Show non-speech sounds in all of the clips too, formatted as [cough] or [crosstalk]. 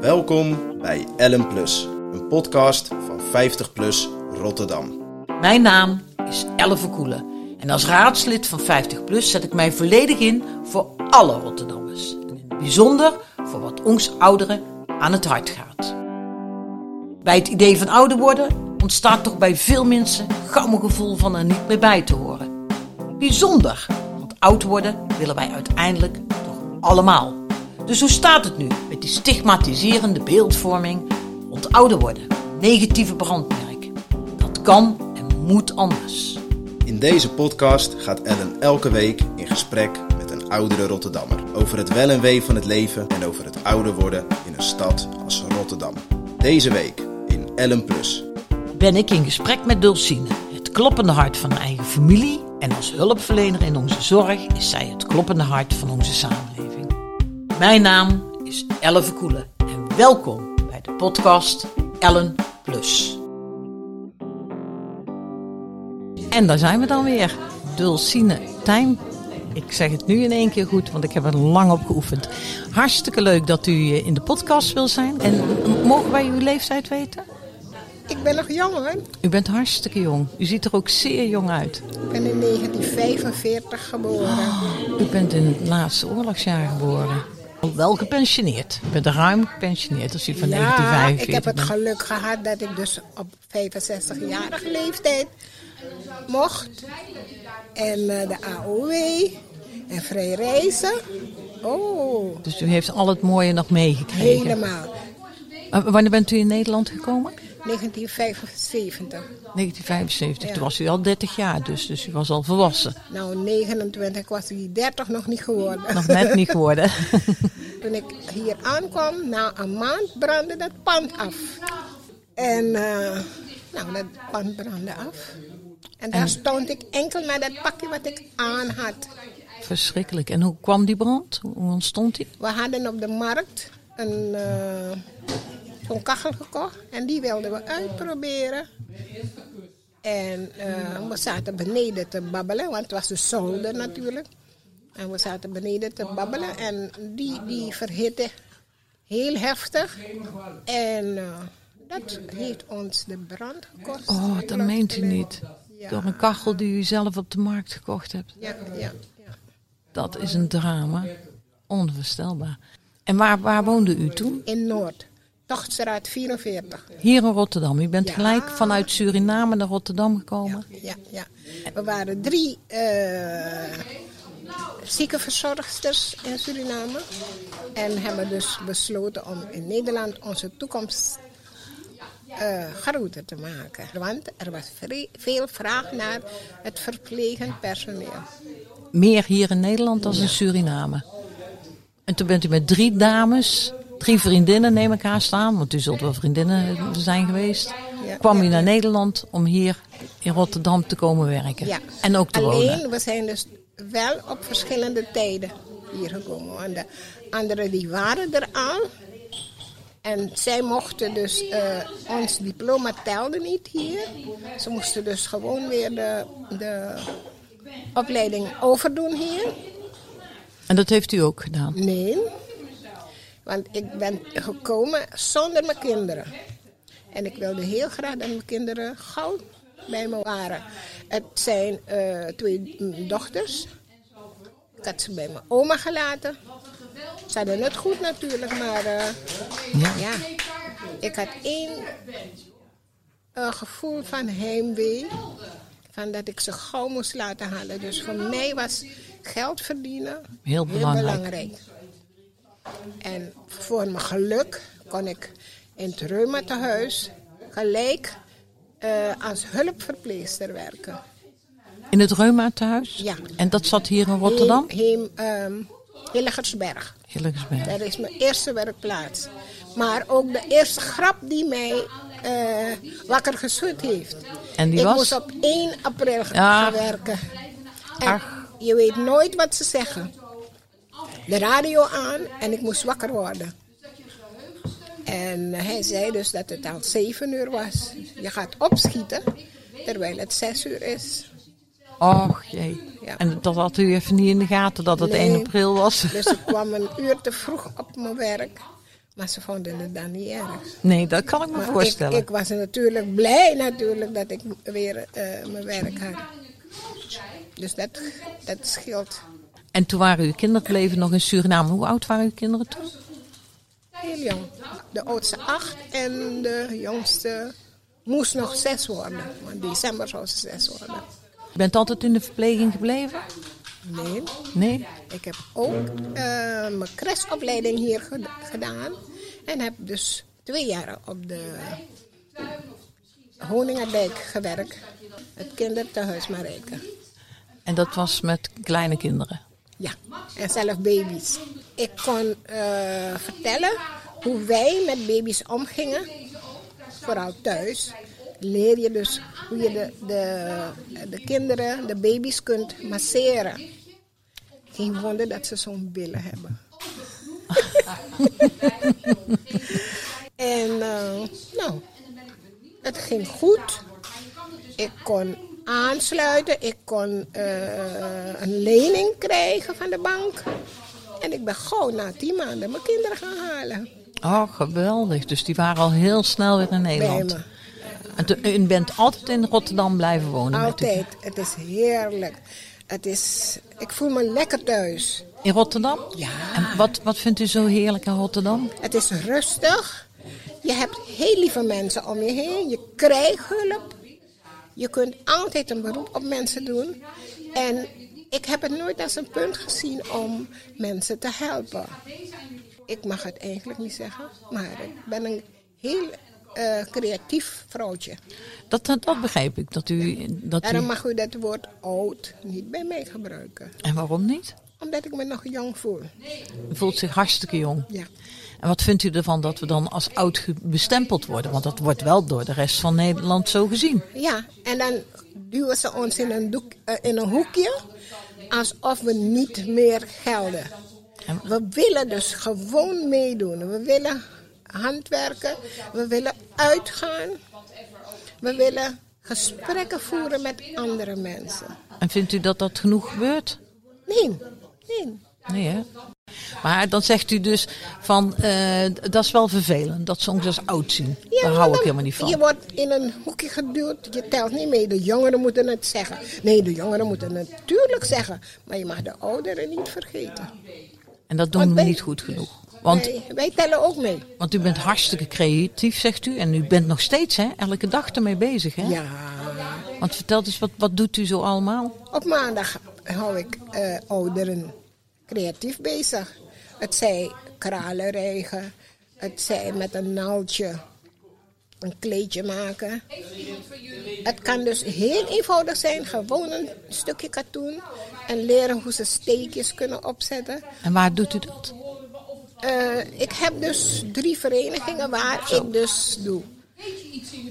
Welkom bij Ellen Plus, een podcast van 50 Plus Rotterdam. Mijn naam is Elle Verkoelen en als raadslid van 50PLUS zet ik mij volledig in voor alle Rotterdammers. En in het bijzonder voor wat ons ouderen aan het hart gaat. Bij het idee van ouder worden ontstaat toch bij veel mensen gauw een gevoel van er niet meer bij te horen. Bijzonder, want oud worden willen wij uiteindelijk toch allemaal. Dus hoe staat het nu met die stigmatiserende beeldvorming rond ouder worden? Negatieve brandmerk. Dat kan en moet anders. In deze podcast gaat Ellen elke week in gesprek met een oudere Rotterdammer over het wel en wee van het leven en over het ouder worden in een stad als Rotterdam. Deze week in Ellen Plus. ben ik in gesprek met Dulcine, het kloppende hart van haar eigen familie. En als hulpverlener in onze zorg is zij het kloppende hart van onze samenleving. Mijn naam is Elle Verkoelen en welkom bij de podcast Ellen Plus. En daar zijn we dan weer, Dulcine Tijm. Ik zeg het nu in één keer goed, want ik heb er lang op geoefend. Hartstikke leuk dat u eh, in de podcast wil zijn. En mogen wij uw leeftijd weten? Ik ben nog jong hoor. U bent hartstikke jong. U ziet er ook zeer jong uit. Ik ben in 1945 geboren. U bent in het laatste oorlogsjaar geboren. Wel gepensioneerd. U bent ruim gepensioneerd als u van ja, 1945 ik heb het geluk gehad dat ik dus op 65-jarige leeftijd mocht. En eh, de AOW en vrij reizen. Oh, Dus u heeft al het mooie nog meegekregen. helemaal. Wanneer bent u in Nederland gekomen? 1975. 1975. Ja. Toen was u al 30 jaar dus. Dus u was al volwassen. Nou, 29 ik was die 30 nog niet geworden. Nog net niet geworden. [laughs] Toen ik hier aankwam, na een maand brandde dat pand af. En eh, nou, dat pand brandde af. En daar stond ik enkel naar dat pakje wat ik aan had. Verschrikkelijk. En hoe kwam die brand? Hoe ontstond die? We hadden op de markt een, eh, zo'n kachel gekocht en die wilden we uitproberen. En eh, we zaten beneden te babbelen, want het was de zolder natuurlijk. En we zaten beneden te babbelen en die, die verhitte heel heftig. En eh, dat heeft ons de brand gekost. Oh, dat meent u niet. Ja. Door een kachel die u zelf op de markt gekocht hebt. Ja, ja, ja. Dat is een drama. Onvoorstelbaar. En waar, waar woonde u toen? In Noord, Tochtstraat 44. Hier in Rotterdam. U bent Ja. gelijk vanuit Suriname naar Rotterdam gekomen. Ja, ja. We waren drie eh ziekenverzorgsters in Suriname. En hebben dus besloten om in Nederland onze toekomst eh, groter te maken. Want er was veel vraag naar het verplegend personeel. Meer hier in Nederland dan in Suriname. En toen bent u met drie dames, drie vriendinnen neem ik aan staan, want u zult wel vriendinnen zijn geweest. Ja, kwam u naar ja. Nederland om hier in Rotterdam te komen werken. Ja. En ook te wonen. Alleen, we zijn dus wel op verschillende tijden hier gekomen. Want de anderen die waren er al. En zij mochten dus, eh, ons diploma telde niet hier. Ze moesten dus gewoon weer de, de opleiding overdoen hier. En dat heeft u ook gedaan. Nee, want ik ben gekomen zonder mijn kinderen. En ik wilde heel graag dat mijn kinderen gauw bij me waren. Het zijn eh, twee dochters. Ik had ze bij mijn oma gelaten. Ze hadden het goed natuurlijk, maar eh, Ja. ja, ik had één eh, gevoel van heimwee. Van dat ik ze gauw moest laten halen. Dus voor mij was geld verdienen Heel belangrijk. belangrijk. En voor mijn geluk kon ik in het reumatehuis gelijk eh, als hulpverpleegster werken. In het Reumatehuis? Ja. En dat zat hier in Rotterdam? Heem, ehm, Hillegersberg. Hillegersberg. Dat is mijn eerste werkplaats. Maar ook de eerste grap die mij eh, wakker geschud heeft. En die ik was? moest op 1 april gaan Ja. werken. En Ach. je weet nooit wat ze zeggen. De radio aan en ik moest wakker worden. En hij zei dus dat het al 7 uur was. Je gaat opschieten terwijl het 6 uur is. Och jee. Ja. En dat had u even niet in de gaten dat het Nee. 1 april was. [laughs] Dus ik [laughs] kwam een uur te vroeg op mijn werk. Maar ze vonden het dan niet erg. Nee, dat kan ik me Maar voorstellen. Ik, ik was natuurlijk blij natuurlijk dat ik weer eh, mijn werk had. Dus dat, dat scheelt En toen waren uw kinderen bleven nog in Suriname. Hoe oud waren uw kinderen toen? heel jong. De oudste acht en de jongste moest nog zes worden. Want december zou ze zes worden. Je bent altijd in de verpleging gebleven? Nee, Nee? ik heb ook eh, mijn crashopleiding hier ged- gedaan. En heb dus twee jaar op de Honingerdijk gewerkt. Het kinderthuis Marijke. En dat was met kleine kinderen. Ja, en zelf baby's. Ik kon eh, vertellen hoe wij met baby's omgingen. Vooral thuis. Leer je dus hoe je de, de, de kinderen, de baby's kunt masseren. Geen wonder dat ze zo'n billen hebben. [laughs] en eh, nou, het ging goed. Ik kon aansluiten. Ik kon eh, een lening krijgen van de bank. En ik ben gauw na tien maanden mijn kinderen gaan halen. Oh, geweldig. Dus die waren al heel snel weer in Bij Nederland. me. En u bent altijd in Rotterdam blijven wonen? Altijd. Het is heerlijk. Het is, ik voel me lekker thuis. In Rotterdam? Ja. En wat, wat vindt u zo heerlijk aan Rotterdam? Het is rustig. Je hebt heel lieve mensen om je heen. Je krijgt hulp. Je kunt altijd een beroep op mensen doen. En ik heb het nooit als een punt gezien om mensen te helpen. Ik mag het eigenlijk niet zeggen, maar ik ben een heel eh, creatief vrouwtje. Dat, dat, dat begreep ik. Dat u, dat Daarom u, mag u dat woord oud niet bij mij gebruiken. en waarom niet? Omdat ik me nog jong voel. U voelt zich hartstikke jong. Ja. En wat vindt u ervan dat we dan als oud bestempeld worden? Want dat wordt wel door de rest van Nederland zo gezien. Ja, en dan duwen ze ons in een, doek, eh, in een hoekje alsof we niet meer gelden. En- We willen dus gewoon meedoen. We willen handwerken. We willen uitgaan. We willen gesprekken voeren met andere mensen. En vindt u dat dat genoeg gebeurt? Nee, nee. Nee, hè? Maar dan zegt u dus van, eh, dat is wel vervelend, dat ze ons als oud zien. Daar hou ik helemaal niet van. Je wordt in een hoekje geduwd. Je telt niet mee. De jongeren moeten het zeggen. Nee, de jongeren moeten het natuurlijk zeggen. Maar je mag de ouderen niet vergeten. En dat doen Want we wij- niet goed genoeg. Want, wij, wij tellen ook mee. want u bent hartstikke creatief, zegt u. En u bent nog steeds hè, elke dag ermee bezig. Hè? Ja. Want vertel eens, wat, wat doet u zo allemaal? Op maandag hou ik eh, ouderen creatief bezig. Het zij kralen rijgen. Het zij met een naaldje een kleedje maken. Het kan dus heel eenvoudig zijn. Gewoon een stukje katoen. En leren hoe ze steekjes kunnen opzetten. En waar doet u dat? Eh, ik heb dus drie verenigingen waar ik dus doe.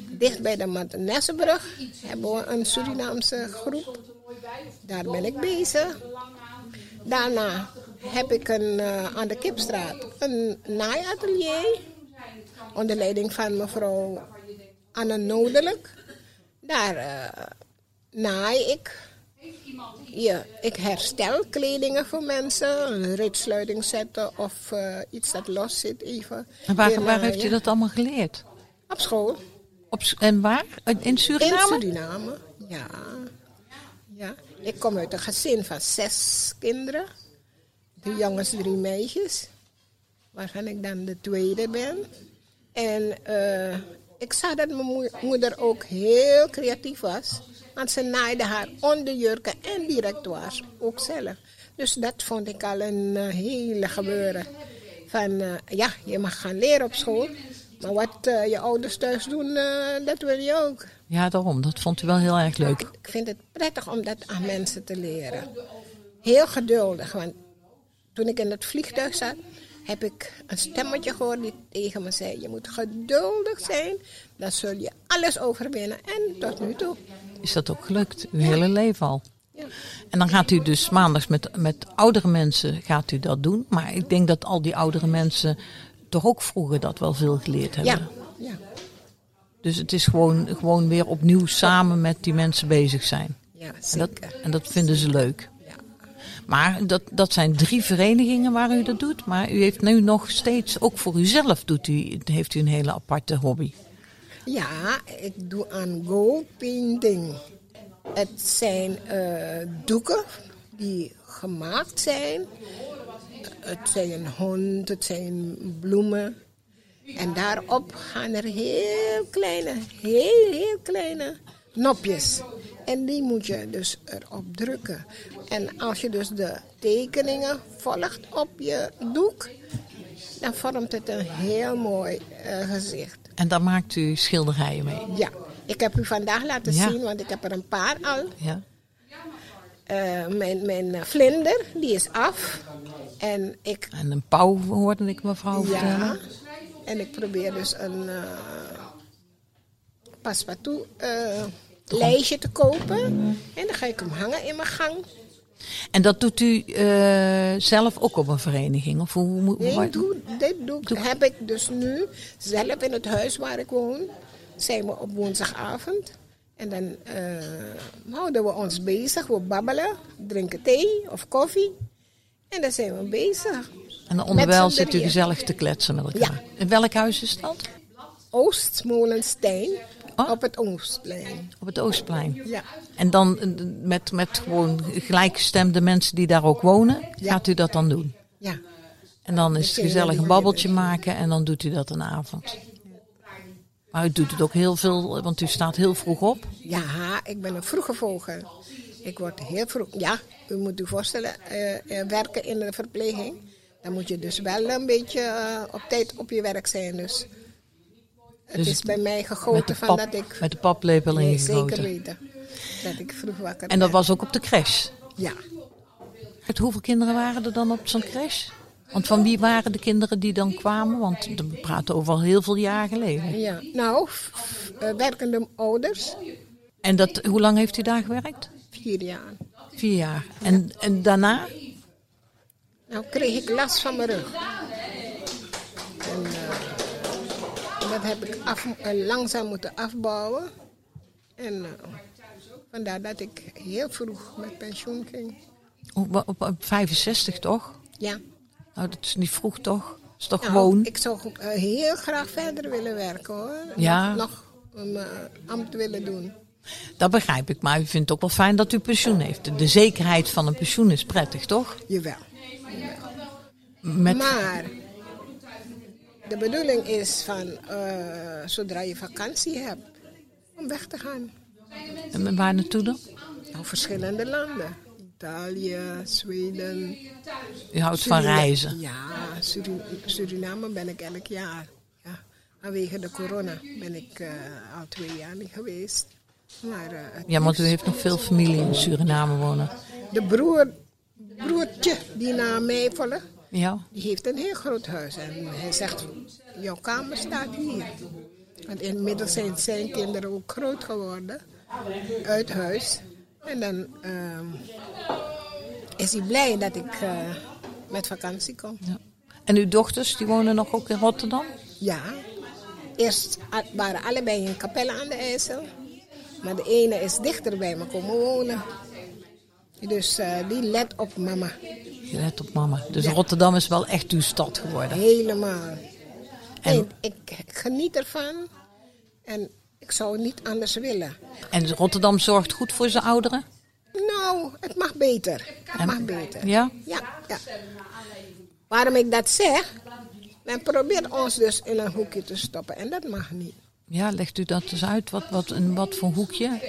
Dicht bij de Mattenessenbrug hebben we een Surinaamse groep. Daar ben ik bezig. Daarna heb ik een, eh, aan de Kipstraat een naaiatelier. Onder leiding van mevrouw Anne Nodelijk. Daar eh, naai ik. Ja, ik herstel kledingen voor mensen. Een ritsluiting zetten of eh, iets dat los zit even. En waar, waar heeft u dat allemaal geleerd? Op school. Op, en waar? In In Suriname? Suriname. Ja. ja. Ik kom uit een gezin van zes kinderen. Drie jongens, drie meisjes. Waarvan ik dan de tweede ben. En eh, ik zag dat mijn moe- moeder ook heel creatief was. Want ze naaide haar onderjurken en directoires ook zelf. Dus dat vond ik al een eh, hele gebeuren. Van eh, ja, je mag gaan leren op school. Maar wat je ouders thuis doen, dat wil je ook. Ja, daarom. Dat vond u wel heel erg leuk. Ik vind het prettig om dat aan mensen te leren. Heel geduldig, want toen ik in het vliegtuig zat, heb ik een stemmetje gehoord die tegen me zei: Je moet geduldig zijn, dan zul je alles overwinnen. En tot nu toe. Is dat ook gelukt? Uw hele leven al? Ja. En dan gaat u dus maandags met, met oudere mensen gaat u dat doen. Maar ik denk dat al die oudere mensen toch ook vroeger dat wel veel geleerd hebben. Ja, ja, Dus het is gewoon, gewoon weer opnieuw samen met die mensen bezig zijn. ja En dat, zeker. en dat vinden ze leuk. Maar dat, dat zijn drie verenigingen waar u dat doet. Maar u heeft nu nog steeds, ook voor uzelf doet u, heeft u een hele aparte hobby. Ja, ik doe aan gold painting. Het zijn eh, doeken die gemaakt zijn. Het zijn hond, het zijn bloemen. En daarop gaan er heel kleine, heel, heel kleine nopjes. En die moet je dus erop drukken. En als je dus de tekeningen volgt op je doek, dan vormt het een heel mooi uh, gezicht. En daar maakt u schilderijen mee? Ja, ik heb u vandaag laten Ja. zien, want ik heb er een paar al. Ja. Eh, mijn, mijn eh, vlinder, die is af. En ik, En een pauw hoorde ik mevrouw ja, vertellen. en ik probeer dus een eh paspartout eh, lijstje te kopen. En dan ga ik hem hangen in mijn gang. En dat doet u eh, zelf ook op een vereniging? Of hoe, hoe, Nee, doe, dit doe, ik- heb ik dus nu zelf in het huis waar ik woon. Zijn we op woensdagavond. En dan eh, houden we ons bezig. We babbelen, drinken thee of koffie. En dan zijn we bezig. En onderwijl Met z'n zit u gezellig te kletsen met elkaar. Ja. In welk huis is dat? Oostmolenstein Oh. op het Oostplein. Op het Oostplein. Ja. En dan eh, met, met gewoon gelijkgestemde mensen die daar ook wonen, Ja. gaat u dat dan doen? Ja. En dan is het Degene gezellig een babbeltje maken en dan doet u dat een avond. Maar u doet het ook heel veel, want u staat heel vroeg op. ja, ik ben een vroege vogel. Ik word heel vroeg. Ja, u moet u voorstellen, eh, eh, werken in de verpleging. Dan moet je dus wel een beetje eh, op tijd op je werk zijn. Dus het Dus is het- bij mij gegoten van pap, dat ik. met de paplepel Nee, ingegoten. zeker weten. Dat ik vroeg wakker En dat was ook op de crash. Ja. Uit hoeveel kinderen waren er dan op zo'n crash? Want van wie waren de kinderen die dan kwamen? Want we praten over al heel veel jaar geleden. ja. Nou, eh, werkende ouders, En dat, hoe lang heeft u daar gewerkt? vier jaar. Vier jaar. En, en daarna? Nou kreeg ik last van mijn rug. Dat heb ik af, eh, langzaam moeten afbouwen. En eh, vandaar dat ik heel vroeg met pensioen ging. Op, op, op 65 toch? Ja. Nou, dat is niet vroeg toch? Dat is toch Nou, gewoon? Ik zou eh, heel graag verder willen werken hoor. Ja. Nog, een ambt willen doen. Dat begrijp ik. Maar u vindt het ook wel fijn dat u pensioen heeft. De zekerheid van een pensioen is prettig, toch? Jawel. Met, Maar de bedoeling is van eh, zodra je vakantie hebt, om weg te gaan. en waar naartoe dan? Nou, verschillende landen. Italië, Zweden. U houdt van reizen. Ja, Suri- Suriname ben ik elk jaar. Ja. Vanwege de corona ben ik eh, al twee jaar niet geweest. Maar eh, Ja, want u heeft nog veel familie in Suriname wonen. de broer, broertje die na mij volgt, Ja. die heeft een heel groot huis. En hij zegt, jouw kamer staat hier. Want inmiddels zijn zijn kinderen ook groot geworden. Uit huis. En dan ehm, is hij blij dat ik eh, met vakantie kom. ja. En uw dochters, die wonen nog ook in Rotterdam? Ja, eerst waren allebei in Capelle aan de IJssel. Maar de ene is dichter bij me komen wonen. Dus eh, die let op mama. Je let op mama. Dus Ja. Rotterdam is wel echt uw stad geworden. Helemaal. En- Nee, ik, geniet ervan. En ik zou niet anders willen. En Rotterdam zorgt goed voor zijn ouderen? Nou, het mag beter. Het En- mag beter. Ja? Ja, ja. Waarom ik dat zeg? Men probeert ons dus in een hoekje te stoppen. En dat mag niet. Ja, legt u dat eens uit? Wat, wat, een, wat voor hoekje?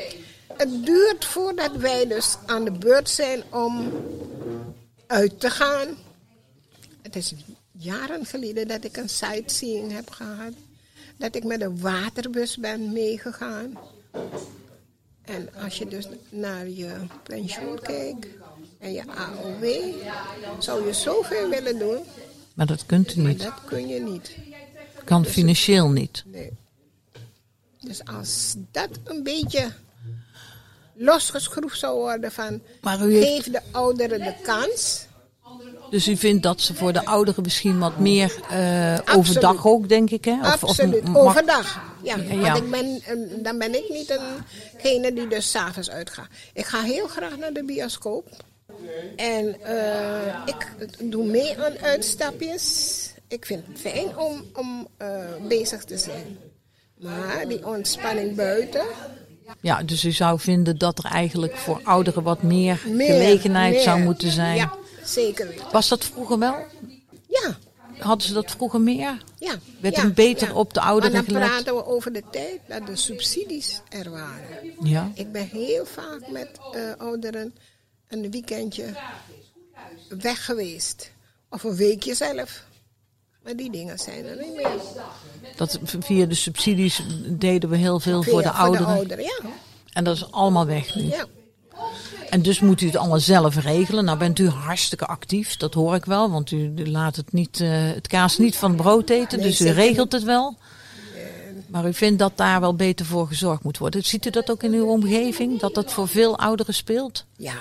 Het duurt voordat wij dus aan de beurt zijn om uit te gaan. Het is jaren geleden dat ik een sightseeing heb gehad. Dat ik met een waterbus ben meegegaan. En als je dus naar je pensioen kijkt en je AOW, zou je zoveel willen doen, Maar dat kunt u maar niet. dat kun je niet. Kan financieel niet. Nee. Dus als dat een beetje losgeschroefd zou worden van Maar u heeft- geef de ouderen de kans. Dus u vindt dat ze voor de ouderen misschien wat meer eh, overdag ook, denk ik, hè? Of- of Absoluut, mag- overdag. Ja, Ja. want ik ben, dan ben ik niet eengene die dus s'avonds uitgaat. Ik ga heel graag naar de bioscoop. En eh, ik doe mee aan uitstapjes. Ik vind het fijn om, om eh, bezig te zijn. Maar die ontspanning buiten, Ja, dus u zou vinden dat er eigenlijk voor ouderen wat meer, meer, gelegenheid meer. zou moeten zijn. Ja, zeker. Was dat vroeger wel? Ja, Hadden ze dat vroeger meer? ja. Werd ja, er beter op de ouderen Maar dan gelet? praten we over de tijd dat de subsidies er waren. Ja. Ik ben heel vaak met eh, ouderen een weekendje weg geweest. Of een weekje zelf. Maar die dingen zijn er niet meer. Dat, via de subsidies deden we heel veel voor de ouderen. ouderen, ja. En dat is allemaal weg nu. ja. En dus moet u het allemaal zelf regelen. Nou bent u hartstikke actief, dat hoor ik wel. Want u laat het, niet, eh, het kaas niet van het brood eten. Nee, dus u regelt het wel. Maar u vindt dat daar wel beter voor gezorgd moet worden. Ziet u dat ook in uw omgeving? Dat dat voor veel ouderen speelt? Ja.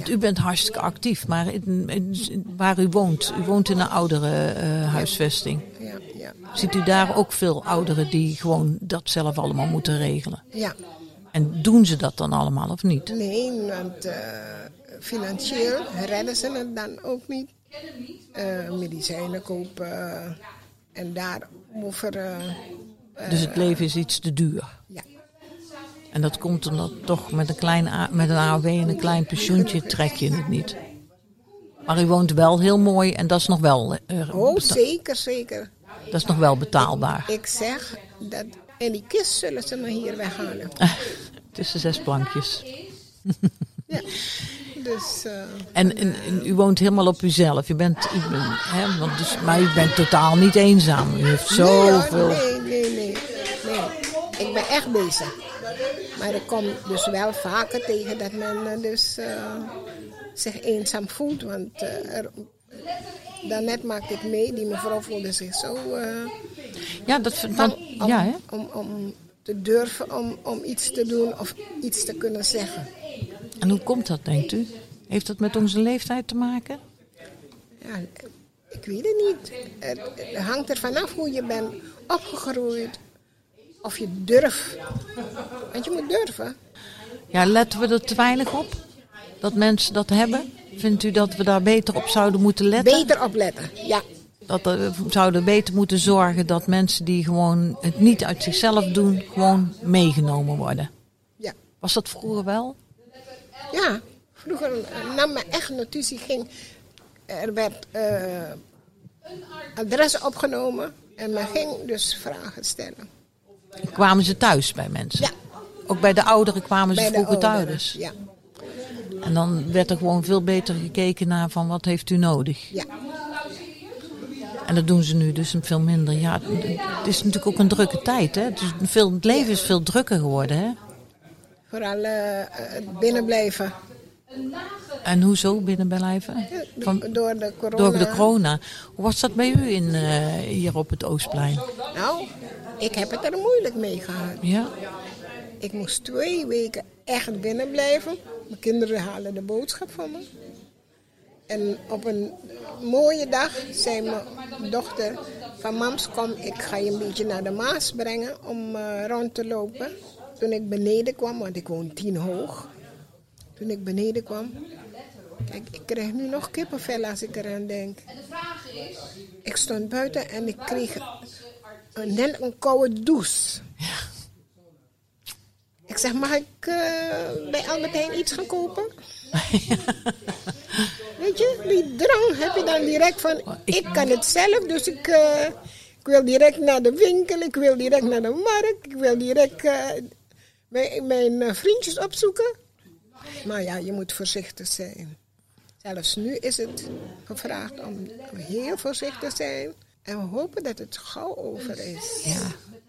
Want u bent hartstikke actief. Maar in, in- waar u woont, u woont in een oudere eh, huisvesting. Ja, ja, Ziet u daar ook veel ouderen die gewoon dat zelf allemaal moeten regelen? ja. En doen ze dat dan allemaal of niet? Nee, want eh, financieel redden ze het dan ook niet. Eh, medicijnen kopen en daarover. Dus het leven is iets te duur. ja. En dat komt omdat toch met een, klein A- met een AOW en een klein pensioentje trek je het niet. Maar u woont wel heel mooi en dat is nog wel, eh, Oh, beta- zeker, zeker. dat is nog wel betaalbaar. Ik zeg dat. En die kist zullen ze me hier weghalen. [laughs] Tussen zes plankjes. Ja. Dus. eh, En, en, en u woont helemaal op uzelf. U bent, u bent, hè, want dus, maar u bent totaal niet eenzaam. U heeft nee, zoveel. nee, nee, nee, nee. Ik ben echt bezig. Maar ik kom dus wel vaker tegen dat men eh, dus, eh, zich eenzaam voelt. Want er, daarnet maakte ik mee, die mevrouw voelde zich zo Ja, dat, dat, om, ja, hè? om, om te durven om, om iets te doen of iets te kunnen zeggen. En hoe komt dat, denkt u? Heeft dat met onze leeftijd te maken? Ja, ik weet het niet. Het, het hangt er vanaf hoe je bent opgegroeid. Of je durft. Want je moet durven. Ja, letten we er te weinig op? Dat mensen dat hebben? Vindt u dat we daar beter op zouden moeten letten? Beter opletten. Ja. Dat we zouden beter moeten zorgen dat mensen die gewoon het niet uit zichzelf doen, gewoon meegenomen worden. Ja. Was dat vroeger wel? Ja. Vroeger eh, nam men echt notitie. Ging, er werd eh adres opgenomen. En men ging dus vragen stellen. Kwamen ze thuis bij mensen? Ja. Ook bij de ouderen kwamen ze Bij vroeger thuis. Ja. En dan werd er gewoon veel beter gekeken naar van wat heeft u nodig. Ja. En dat doen ze nu dus veel minder. Ja, het is natuurlijk ook een drukke tijd. Hè? Het, is veel, het leven is veel drukker geworden. Hè? Vooral het binnenblijven. En hoezo binnen blijven? Van, Door de corona. door de corona. Hoe was dat bij u in, eh, hier op het Oostplein? Nou, ik heb het er moeilijk mee gehad. Ja? Ik moest twee weken echt binnen blijven. Mijn kinderen halen de boodschap van me. En op een mooie dag zei mijn dochter van Mams, kom, ik ga je een beetje naar de Maas brengen om eh, rond te lopen. Toen ik beneden kwam, want ik woon tien hoog. Toen ik beneden kwam, kijk, ik krijg nu nog kippenvel als ik eraan denk. Ik stond buiten en ik kreeg net een koude douche. Ik zeg, mag ik eh, bij Albert Heijn iets gaan kopen? [laughs] Weet je, die drang heb je dan direct van, ik kan het zelf, dus ik, eh, ik wil direct naar de winkel, ik wil direct naar de markt, ik wil direct eh, mijn, mijn vriendjes opzoeken. Maar ja, je moet voorzichtig zijn. Zelfs nu is het gevraagd om heel voorzichtig te zijn. En we hopen dat het gauw over is. Ja,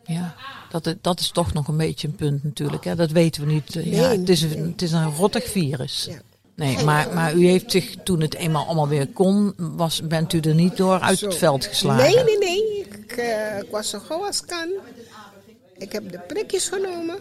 ja. Dat, dat is toch nog een beetje een punt natuurlijk. Hè? Dat weten we niet. Ja, Nee, het, is het is een rottig virus. Ja. Nee, maar, maar u heeft zich toen het eenmaal allemaal weer kon, was, bent u er niet door uit Zo. het veld geslagen. Nee, nee, nee. Ik, eh, ik was zo gauw als kan. Ik heb de prikjes genomen.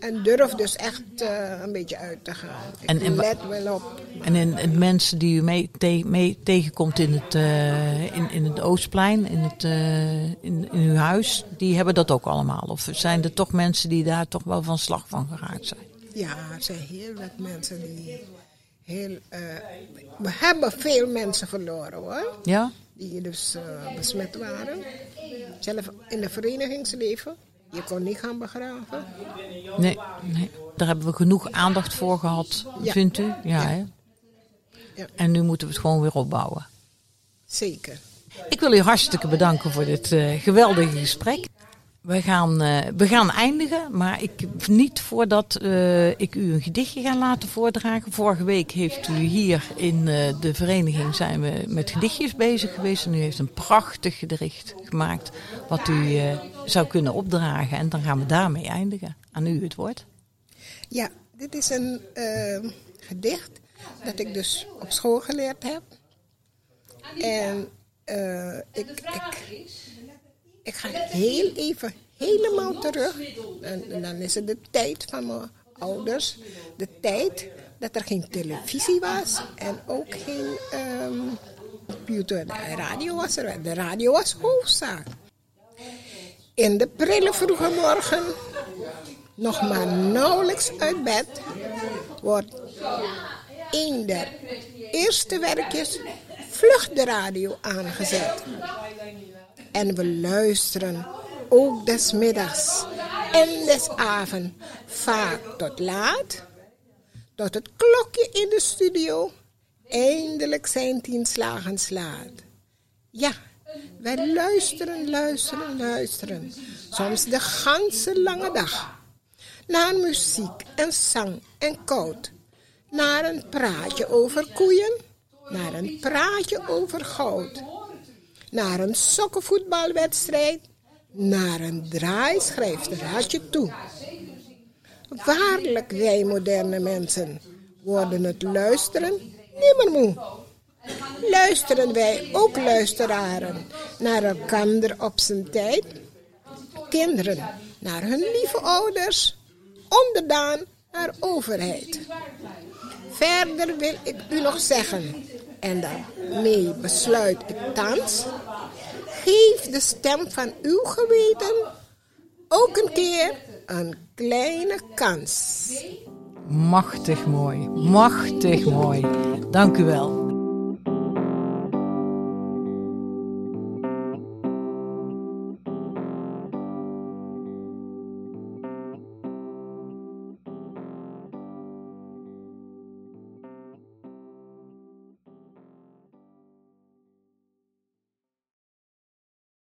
En durf dus echt eh, een beetje uit te gaan. Ik En- let wel op. En in, in mensen die u mee, te- mee tegenkomt in het, eh, in, in het Oostplein, in, het, eh, in, in uw huis, die hebben dat ook allemaal? Of zijn er toch mensen die daar toch wel van slag van geraakt zijn? Ja, er zijn heel wat mensen die heel. we hebben veel mensen verloren hoor. Ja? Die dus besmet waren. Zelf in het verenigingsleven. Je kon niet gaan begraven. Nee, nee. Daar hebben we genoeg aandacht voor gehad, Ja. vindt u? Ja, Ja. Hè? Ja. En nu moeten we het gewoon weer opbouwen. Zeker. Ik wil u hartstikke bedanken voor dit eh, geweldige gesprek. We gaan, eh, we gaan eindigen, maar ik, niet voordat eh, ik u een gedichtje ga laten voordragen. Vorige week heeft u hier in eh, de vereniging zijn we met gedichtjes bezig geweest. En u heeft een prachtig gedicht gemaakt wat u zou kunnen opdragen. En dan gaan we daarmee eindigen. Aan u het woord. Ja, dit is een gedicht dat ik dus op school geleerd heb. En ik, ik, ik ga heel even helemaal terug. En, dan is het de tijd van mijn ouders. De tijd dat er geen televisie was en ook geen ehm, computer. Radio was er. De radio was hoofdzaak. In de prille vroege morgen nog maar nauwelijks uit bed, wordt een der eerste werkjes vlug de radio aangezet. En we luisteren ook des middags en des avond vaak tot laat, tot het klokje in de studio eindelijk zijn tien slagen slaat. Ja, wij luisteren, luisteren, luisteren, soms de ganse lange dag. Naar muziek en zang en koud, naar een praatje over koeien, naar een praatje over goud, naar een sokkenvoetbalwedstrijd, naar een draaischrijfsterraadje toe. Waarlijk, wij moderne mensen worden het luisteren nimmer moe. Luisteren wij ook luisteraren naar elkander op zijn tijd? Kinderen naar hun lieve ouders, onderdaan naar overheid. Verder wil ik u nog zeggen, en daarmee besluit ik thans, geef de stem van uw geweten ook een keer een kleine kans. Machtig mooi, machtig mooi. Dank u wel.